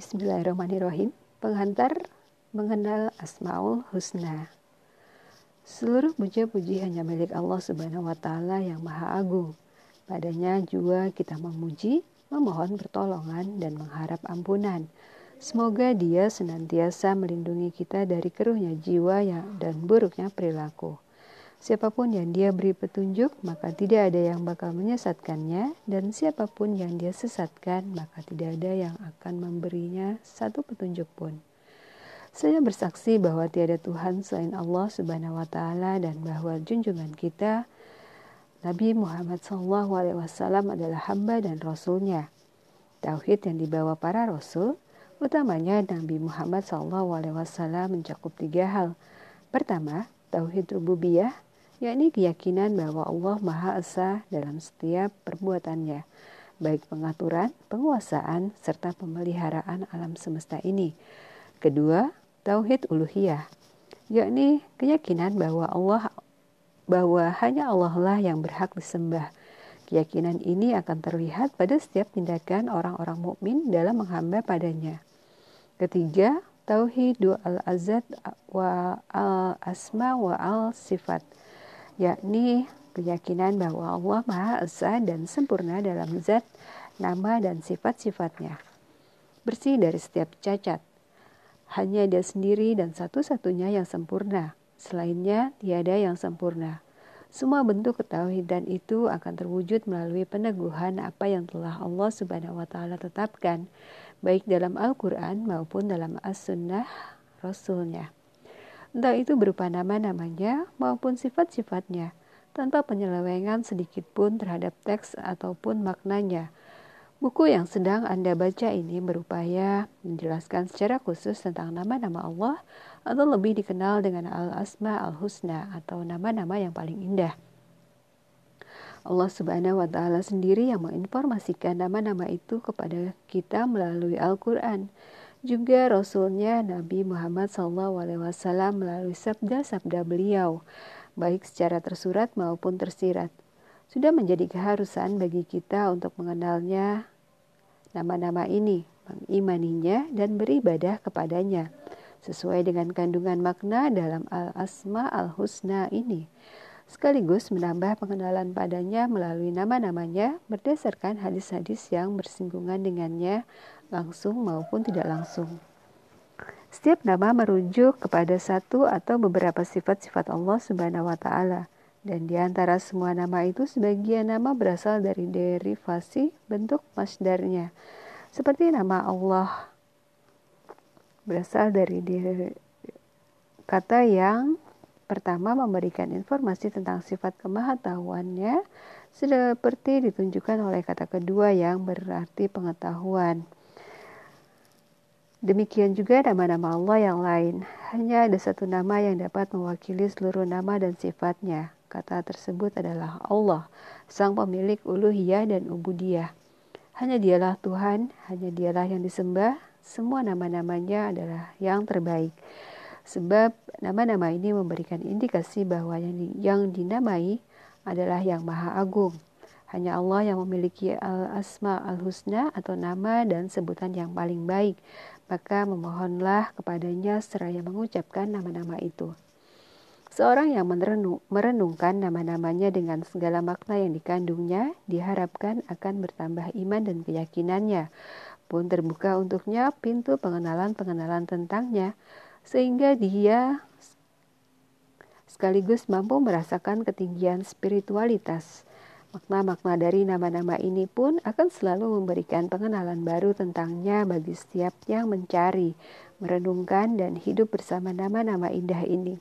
Bismillahirrahmanirrahim. Penghantar mengenal Asmaul Husna. Seluruh puja-puji hanya milik Allah Subhanahu wa taala yang Maha Agung. Padanya juga kita memuji, memohon pertolongan dan mengharap ampunan. Semoga Dia senantiasa melindungi kita dari keruhnya jiwa dan buruknya perilaku. Siapa pun yang dia beri petunjuk, maka tidak ada yang bakal menyesatkannya, dan siapa pun yang dia sesatkan, maka tidak ada yang akan memberinya satu petunjuk pun. Saya bersaksi bahwa tiada Tuhan selain Allah Subhanahu wa taala dan bahwa junjungan kita Nabi Muhammad SAW adalah hamba dan rasulnya. Tauhid yang dibawa para rasul, utamanya Nabi Muhammad SAW mencakup tiga hal. Pertama, tauhid rububiyah, yakni keyakinan bahwa Allah Maha Esa dalam setiap perbuatannya, baik pengaturan, penguasaan, serta pemeliharaan alam semesta ini. Kedua, tauhid uluhiyah, yakni keyakinan bahwa Allah bahwa hanya Allah lah yang berhak disembah. Keyakinan ini akan terlihat pada setiap tindakan orang-orang mukmin dalam menghamba padanya. Ketiga, tauhid al-azad wa al-asma wa al-sifat yakni keyakinan bahwa Allah Maha Esa dan sempurna dalam zat, nama, dan sifat-sifatnya. Bersih dari setiap cacat. Hanya dia sendiri dan satu-satunya yang sempurna. Selainnya, tiada yang sempurna. Semua bentuk ketauhidan itu akan terwujud melalui peneguhan apa yang telah Allah Subhanahu wa taala tetapkan, baik dalam Al-Qur'an maupun dalam As-Sunnah Rasulnya entah itu berupa nama-namanya maupun sifat-sifatnya, tanpa penyelewengan sedikit pun terhadap teks ataupun maknanya. Buku yang sedang Anda baca ini berupaya menjelaskan secara khusus tentang nama-nama Allah atau lebih dikenal dengan Al-Asma Al-Husna atau nama-nama yang paling indah. Allah Subhanahu wa taala sendiri yang menginformasikan nama-nama itu kepada kita melalui Al-Qur'an juga Rasulnya Nabi Muhammad SAW melalui sabda-sabda beliau, baik secara tersurat maupun tersirat. Sudah menjadi keharusan bagi kita untuk mengenalnya nama-nama ini, mengimaninya, dan beribadah kepadanya, sesuai dengan kandungan makna dalam Al-Asma Al-Husna ini sekaligus menambah pengenalan padanya melalui nama-namanya berdasarkan hadis-hadis yang bersinggungan dengannya langsung maupun tidak langsung. Setiap nama merujuk kepada satu atau beberapa sifat-sifat Allah Subhanahu wa taala. Dan di antara semua nama itu sebagian nama berasal dari derivasi bentuk masdarnya. Seperti nama Allah berasal dari kata yang pertama memberikan informasi tentang sifat kemahatauannya seperti ditunjukkan oleh kata kedua yang berarti pengetahuan. Demikian juga nama-nama Allah yang lain. Hanya ada satu nama yang dapat mewakili seluruh nama dan sifatnya. Kata tersebut adalah Allah, sang pemilik uluhiyah dan ubudiyah. Hanya dialah Tuhan, hanya dialah yang disembah, semua nama-namanya adalah yang terbaik. Sebab nama-nama ini memberikan indikasi bahwa yang, di, yang dinamai adalah yang maha agung. Hanya Allah yang memiliki al-asma al-husna atau nama dan sebutan yang paling baik. Maka memohonlah kepadanya seraya mengucapkan nama-nama itu. Seorang yang merenung, merenungkan nama-namanya dengan segala makna yang dikandungnya diharapkan akan bertambah iman dan keyakinannya, pun terbuka untuknya pintu pengenalan-pengenalan tentangnya, sehingga dia sekaligus mampu merasakan ketinggian spiritualitas Makna-makna dari nama-nama ini pun akan selalu memberikan pengenalan baru tentangnya bagi setiap yang mencari, merenungkan, dan hidup bersama nama-nama indah ini.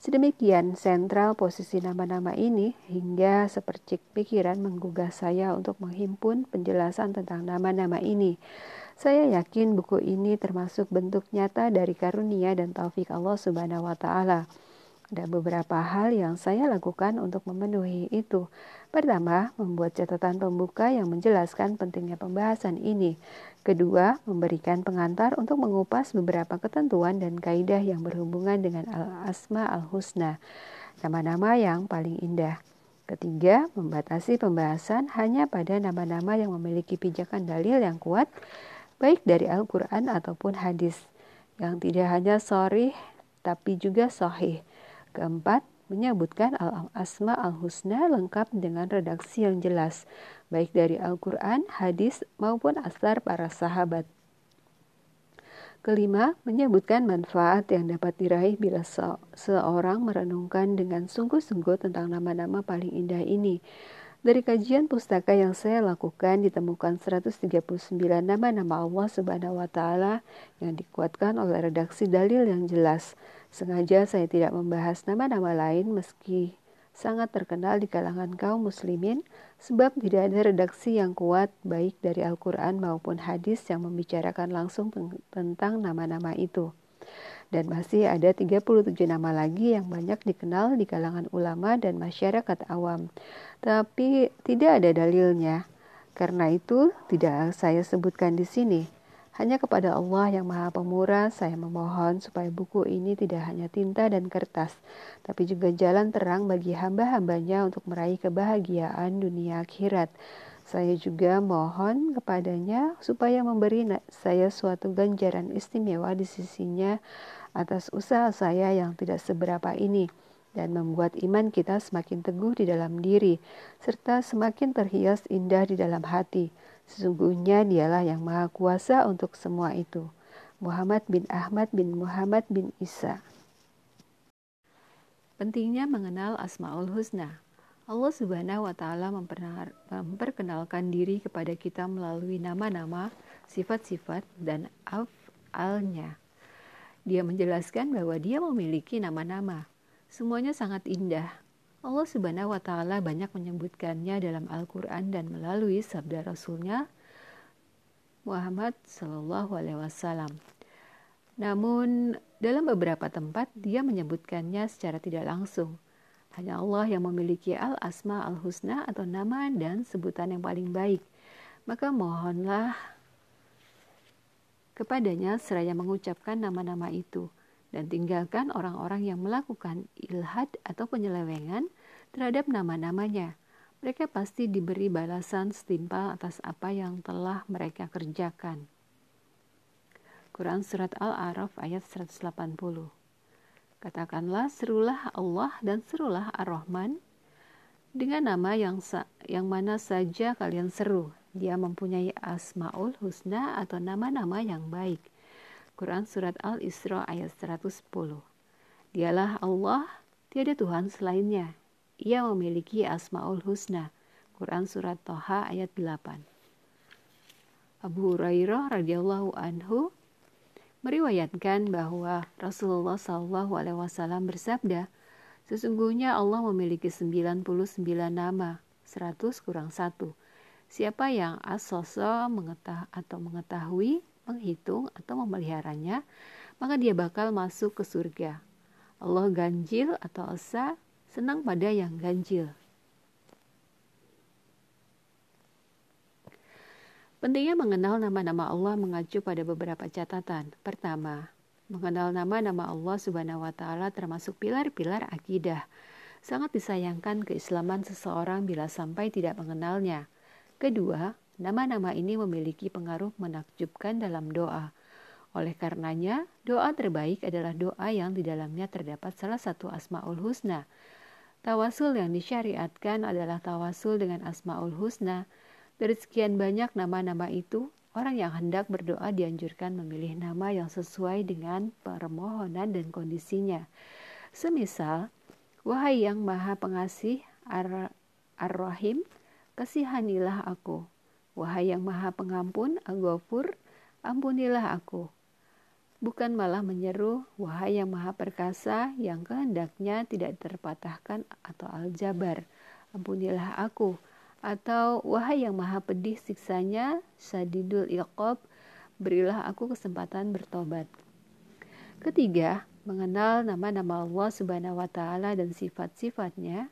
Sedemikian sentral posisi nama-nama ini hingga sepercik pikiran menggugah saya untuk menghimpun penjelasan tentang nama-nama ini. Saya yakin buku ini termasuk bentuk nyata dari karunia dan taufik Allah Subhanahu wa taala. Ada beberapa hal yang saya lakukan untuk memenuhi itu. Pertama, membuat catatan pembuka yang menjelaskan pentingnya pembahasan ini. Kedua, memberikan pengantar untuk mengupas beberapa ketentuan dan kaidah yang berhubungan dengan al-asma al-husna, nama-nama yang paling indah. Ketiga, membatasi pembahasan hanya pada nama-nama yang memiliki pijakan dalil yang kuat baik dari Al-Quran ataupun hadis, yang tidak hanya sorih tapi juga sahih. Keempat, menyebutkan al-asma al-husna lengkap dengan redaksi yang jelas, baik dari Al-Quran, hadis, maupun asar para sahabat. Kelima, menyebutkan manfaat yang dapat diraih bila se seorang merenungkan dengan sungguh-sungguh tentang nama-nama paling indah ini. Dari kajian pustaka yang saya lakukan ditemukan 139 nama-nama Allah Subhanahu wa taala yang dikuatkan oleh redaksi dalil yang jelas. Sengaja saya tidak membahas nama-nama lain meski sangat terkenal di kalangan kaum muslimin sebab tidak ada redaksi yang kuat baik dari Al-Quran maupun hadis yang membicarakan langsung tentang nama-nama itu. Dan masih ada 37 nama lagi yang banyak dikenal di kalangan ulama dan masyarakat awam. Tapi tidak ada dalilnya. Karena itu tidak saya sebutkan di sini. Hanya kepada Allah yang Maha Pemurah, saya memohon supaya buku ini tidak hanya tinta dan kertas, tapi juga jalan terang bagi hamba-hambanya untuk meraih kebahagiaan dunia akhirat. Saya juga mohon kepadanya supaya memberi saya suatu ganjaran istimewa di sisinya atas usaha saya yang tidak seberapa ini dan membuat iman kita semakin teguh di dalam diri serta semakin terhias indah di dalam hati. Sesungguhnya dialah yang maha kuasa untuk semua itu. Muhammad bin Ahmad bin Muhammad bin Isa. Pentingnya mengenal Asmaul Husna. Allah Subhanahu wa taala memperkenalkan diri kepada kita melalui nama-nama, sifat-sifat dan af'alnya. Dia menjelaskan bahwa dia memiliki nama-nama. Semuanya sangat indah, Allah Subhanahu wa taala banyak menyebutkannya dalam Al-Qur'an dan melalui sabda Rasulnya Muhammad Shallallahu alaihi wasallam. Namun dalam beberapa tempat dia menyebutkannya secara tidak langsung. Hanya Allah yang memiliki al-asma al-husna atau nama dan sebutan yang paling baik. Maka mohonlah kepadanya seraya mengucapkan nama-nama itu dan tinggalkan orang-orang yang melakukan ilhad atau penyelewengan terhadap nama-namanya. Mereka pasti diberi balasan setimpal atas apa yang telah mereka kerjakan. Quran Surat Al-A'raf ayat 180 Katakanlah serulah Allah dan serulah Ar-Rahman dengan nama yang, yang mana saja kalian seru. Dia mempunyai asmaul husna atau nama-nama yang baik. Quran Surat Al-Isra ayat 110 Dialah Allah, tiada Tuhan selainnya. Ia memiliki Asmaul Husna. Quran Surat Toha ayat 8 Abu Hurairah radhiyallahu anhu meriwayatkan bahwa Rasulullah Shallallahu alaihi wasallam bersabda, sesungguhnya Allah memiliki 99 nama, 100 kurang 1. Siapa yang asoso mengetah atau mengetahui menghitung atau memeliharanya, maka dia bakal masuk ke surga. Allah ganjil atau esa senang pada yang ganjil. Pentingnya mengenal nama-nama Allah mengacu pada beberapa catatan. Pertama, mengenal nama-nama Allah Subhanahu wa taala termasuk pilar-pilar akidah. Sangat disayangkan keislaman seseorang bila sampai tidak mengenalnya. Kedua, Nama-nama ini memiliki pengaruh menakjubkan dalam doa. Oleh karenanya, doa terbaik adalah doa yang di dalamnya terdapat salah satu Asmaul Husna. Tawasul yang disyariatkan adalah tawasul dengan Asmaul Husna. Dari sekian banyak nama-nama itu, orang yang hendak berdoa dianjurkan memilih nama yang sesuai dengan permohonan dan kondisinya. Semisal, Wahai yang maha pengasih Ar-Rahim, kasihanilah aku. Wahai yang maha pengampun, Al-Ghafur, ampunilah aku. Bukan malah menyeru, wahai yang maha perkasa, yang kehendaknya tidak terpatahkan atau al-jabar, ampunilah aku. Atau, wahai yang maha pedih siksanya, sadidul iqob, berilah aku kesempatan bertobat. Ketiga, mengenal nama-nama Allah Subhanahu wa taala dan sifat-sifatnya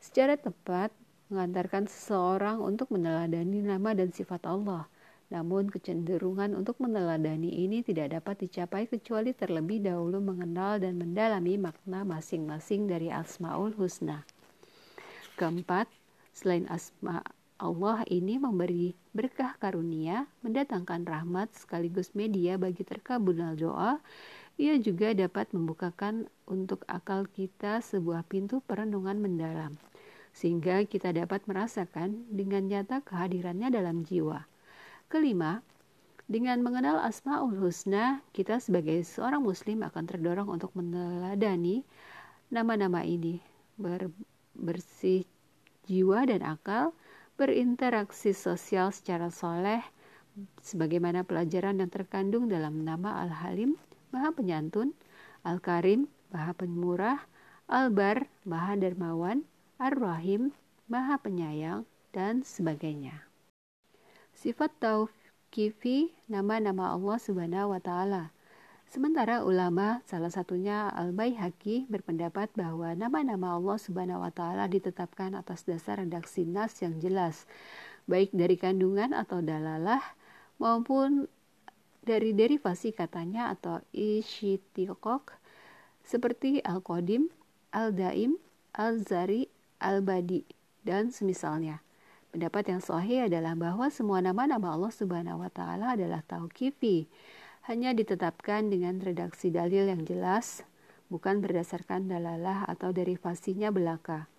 secara tepat mengantarkan seseorang untuk meneladani nama dan sifat Allah. Namun kecenderungan untuk meneladani ini tidak dapat dicapai kecuali terlebih dahulu mengenal dan mendalami makna masing-masing dari Asmaul Husna. Keempat, selain asma Allah ini memberi berkah karunia, mendatangkan rahmat sekaligus media bagi terkabulnya doa, ia juga dapat membukakan untuk akal kita sebuah pintu perenungan mendalam, sehingga kita dapat merasakan dengan nyata kehadirannya dalam jiwa. Kelima, dengan mengenal Asma'ul Husna, kita sebagai seorang muslim akan terdorong untuk meneladani nama-nama ini, ber, bersih jiwa dan akal, berinteraksi sosial secara soleh, sebagaimana pelajaran yang terkandung dalam nama Al-Halim, Maha Penyantun, Al-Karim, Maha Pemurah, Al-Bar, Maha Dermawan, Ar-Rahim, Maha Penyayang, dan sebagainya. Sifat tauqifi nama-nama Allah Subhanahu wa taala. Sementara ulama, salah satunya Al-Baihaqi berpendapat bahwa nama-nama Allah Subhanahu wa taala ditetapkan atas dasar redaksi nas yang jelas, baik dari kandungan atau dalalah maupun dari derivasi katanya atau isyitiqok seperti Al-Qadim, Al-Daim, Al-Zari, Al-Badi, dan semisalnya. Pendapat yang sahih adalah bahwa semua nama-nama Allah Subhanahu wa taala adalah tauqifi hanya ditetapkan dengan redaksi dalil yang jelas, bukan berdasarkan dalalah atau derivasinya belaka.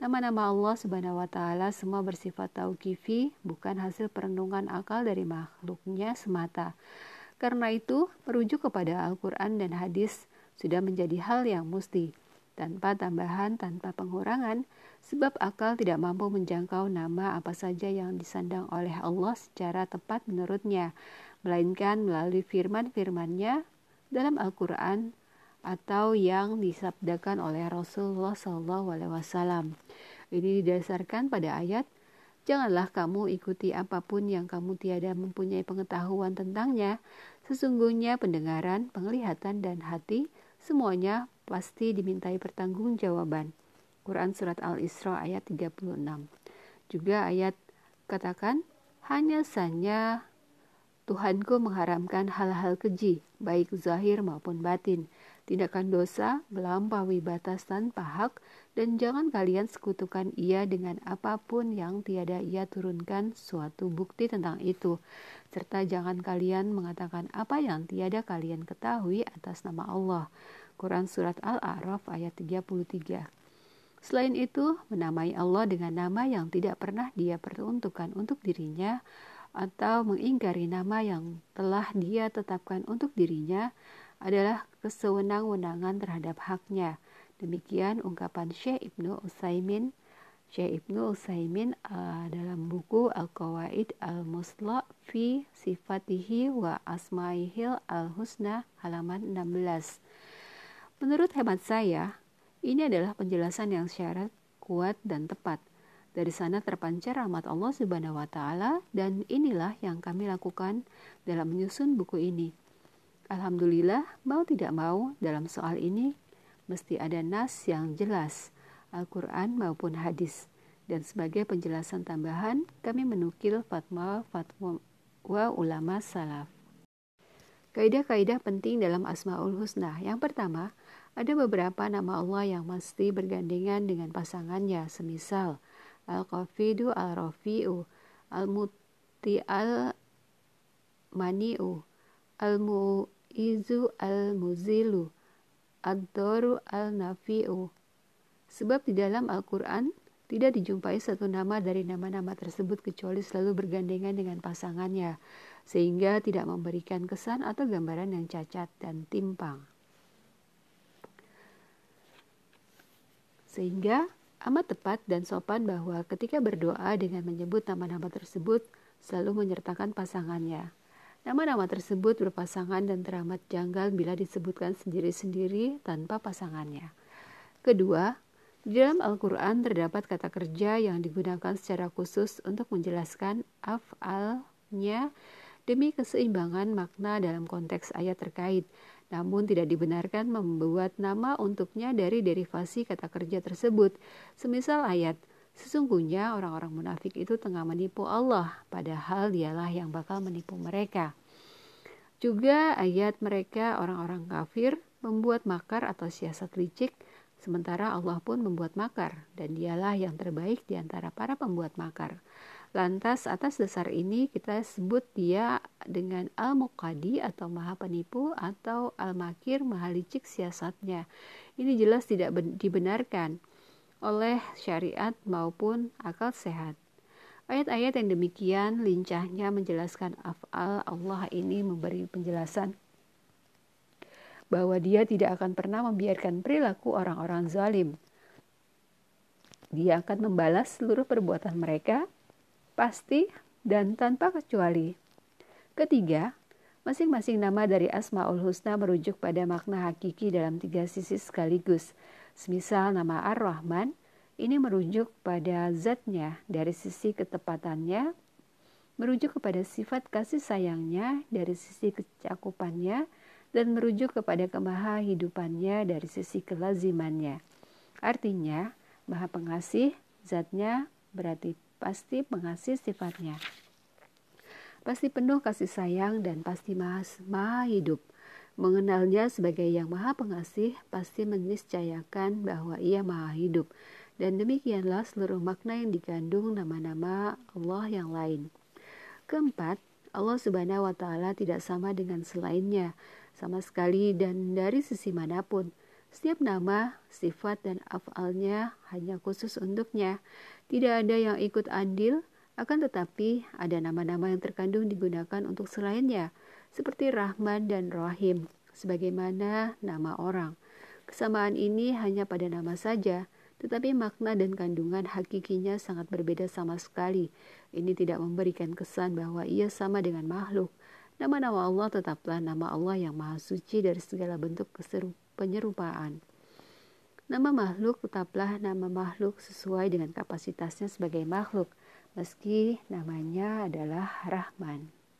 Nama-nama Allah Subhanahu wa taala semua bersifat tauqifi, bukan hasil perenungan akal dari makhluknya semata. Karena itu, merujuk kepada Al-Qur'an dan hadis sudah menjadi hal yang musti, tanpa tambahan, tanpa pengurangan, sebab akal tidak mampu menjangkau nama apa saja yang disandang oleh Allah secara tepat menurutnya melainkan melalui firman-firmannya dalam Al-Quran atau yang disabdakan oleh Rasulullah SAW. Ini didasarkan pada ayat, Janganlah kamu ikuti apa pun yang kamu tiada mempunyai pengetahuan tentangnya. Sesungguhnya pendengaran, penglihatan, dan hati semuanya pasti dimintai pertanggungjawaban. Quran Surat Al-Isra ayat 36 Juga ayat katakan, hanya saja Tuhanku mengharamkan hal-hal keji, baik zahir maupun batin, tindakan dosa, melampaui batas tanpa hak, dan jangan kalian sekutukan ia dengan apa pun yang tiada ia turunkan suatu bukti tentang itu, serta jangan kalian mengatakan apa yang tiada kalian ketahui atas nama Allah. Quran Surat Al-A'raf ayat 33 Selain itu, menamai Allah dengan nama yang tidak pernah dia peruntukkan untuk dirinya, atau mengingkari nama yang telah dia tetapkan untuk dirinya adalah kesewenang-wenangan terhadap haknya. Demikian ungkapan Syekh Ibnu Utsaimin Syekh Ibnu Utsaimin uh, dalam buku Al-Qawaid Al-Musla fi Sifatihi wa Asmaihil Al-Husna halaman 16. Menurut hemat saya, ini adalah penjelasan yang syarat, kuat, dan tepat. Dari sana terpancar rahmat Allah Subhanahu wa taala dan inilah yang kami lakukan dalam menyusun buku ini. Alhamdulillah, mau tidak mau dalam soal ini mesti ada nas yang jelas, Al-Qur'an maupun hadis. Dan sebagai penjelasan tambahan, kami menukil fatwa fatwa ulama salaf. Kaidah-kaidah penting dalam Asmaul Husna. Yang pertama, ada beberapa nama Allah yang mesti bergandengan dengan pasangannya, semisal al-qafidu al-rafi'u al-muti al-mani'u al-mu'izu al-muzilu ad-doru al-nafi'u sebab di dalam Al-Quran tidak dijumpai satu nama dari nama-nama tersebut kecuali selalu bergandengan dengan pasangannya, sehingga tidak memberikan kesan atau gambaran yang cacat dan timpang. Sehingga Amat tepat dan sopan bahwa ketika berdoa dengan menyebut nama-nama tersebut selalu menyertakan pasangannya. Nama-nama tersebut berpasangan dan teramat janggal bila disebutkan sendiri-sendiri tanpa pasangannya. Kedua, di dalam Al-Quran terdapat kata kerja yang digunakan secara khusus untuk menjelaskan af'alnya demi keseimbangan makna dalam konteks ayat terkait namun tidak dibenarkan membuat nama untuknya dari derivasi kata kerja tersebut. Semisal ayat, sesungguhnya orang-orang munafik itu tengah menipu Allah, padahal dialah yang bakal menipu mereka. Juga ayat mereka orang-orang kafir membuat makar atau siasat licik, sementara Allah pun membuat makar, dan dialah yang terbaik di antara para pembuat makar. Lantas atas dasar ini kita sebut dia dengan Al-Muqadi atau Maha Penipu atau Al-Makir Maha Licik siasatnya. Ini jelas tidak dibenarkan oleh syariat maupun akal sehat. Ayat-ayat yang demikian lincahnya menjelaskan af'al Allah ini memberi penjelasan bahwa dia tidak akan pernah membiarkan perilaku orang-orang zalim. Dia akan membalas seluruh perbuatan mereka pasti, dan tanpa kecuali. Ketiga, masing-masing nama dari Asma'ul Husna merujuk pada makna hakiki dalam tiga sisi sekaligus. Semisal nama Ar-Rahman, ini merujuk pada zatnya dari sisi ketepatannya, merujuk kepada sifat kasih sayangnya dari sisi kecakupannya, dan merujuk kepada kemaha hidupannya dari sisi kelazimannya. Artinya, maha pengasih, zatnya berarti pasti mengasih sifatnya. Pasti penuh kasih sayang dan pasti maha hidup. Mengenalnya sebagai yang maha pengasih pasti meniscayakan bahwa ia maha hidup. Dan demikianlah seluruh makna yang dikandung nama-nama Allah yang lain. Keempat, Allah Subhanahu wa Ta'ala tidak sama dengan selainnya, sama sekali dan dari sisi mana pun. Setiap nama, sifat, dan afalnya hanya khusus untuknya. Tidak ada yang ikut andil, akan tetapi ada nama-nama yang terkandung digunakan untuk selainnya, seperti Rahman dan Rahim, sebagaimana nama orang. Kesamaan ini hanya pada nama saja, tetapi makna dan kandungan hakikinya sangat berbeda sama sekali. Ini tidak memberikan kesan bahwa ia sama dengan makhluk. Nama-nama Allah tetaplah nama Allah yang maha suci dari segala bentuk keserupan penyerupaan. Nama makhluk tetaplah nama makhluk sesuai dengan kapasitasnya sebagai makhluk, meski namanya adalah Rahman.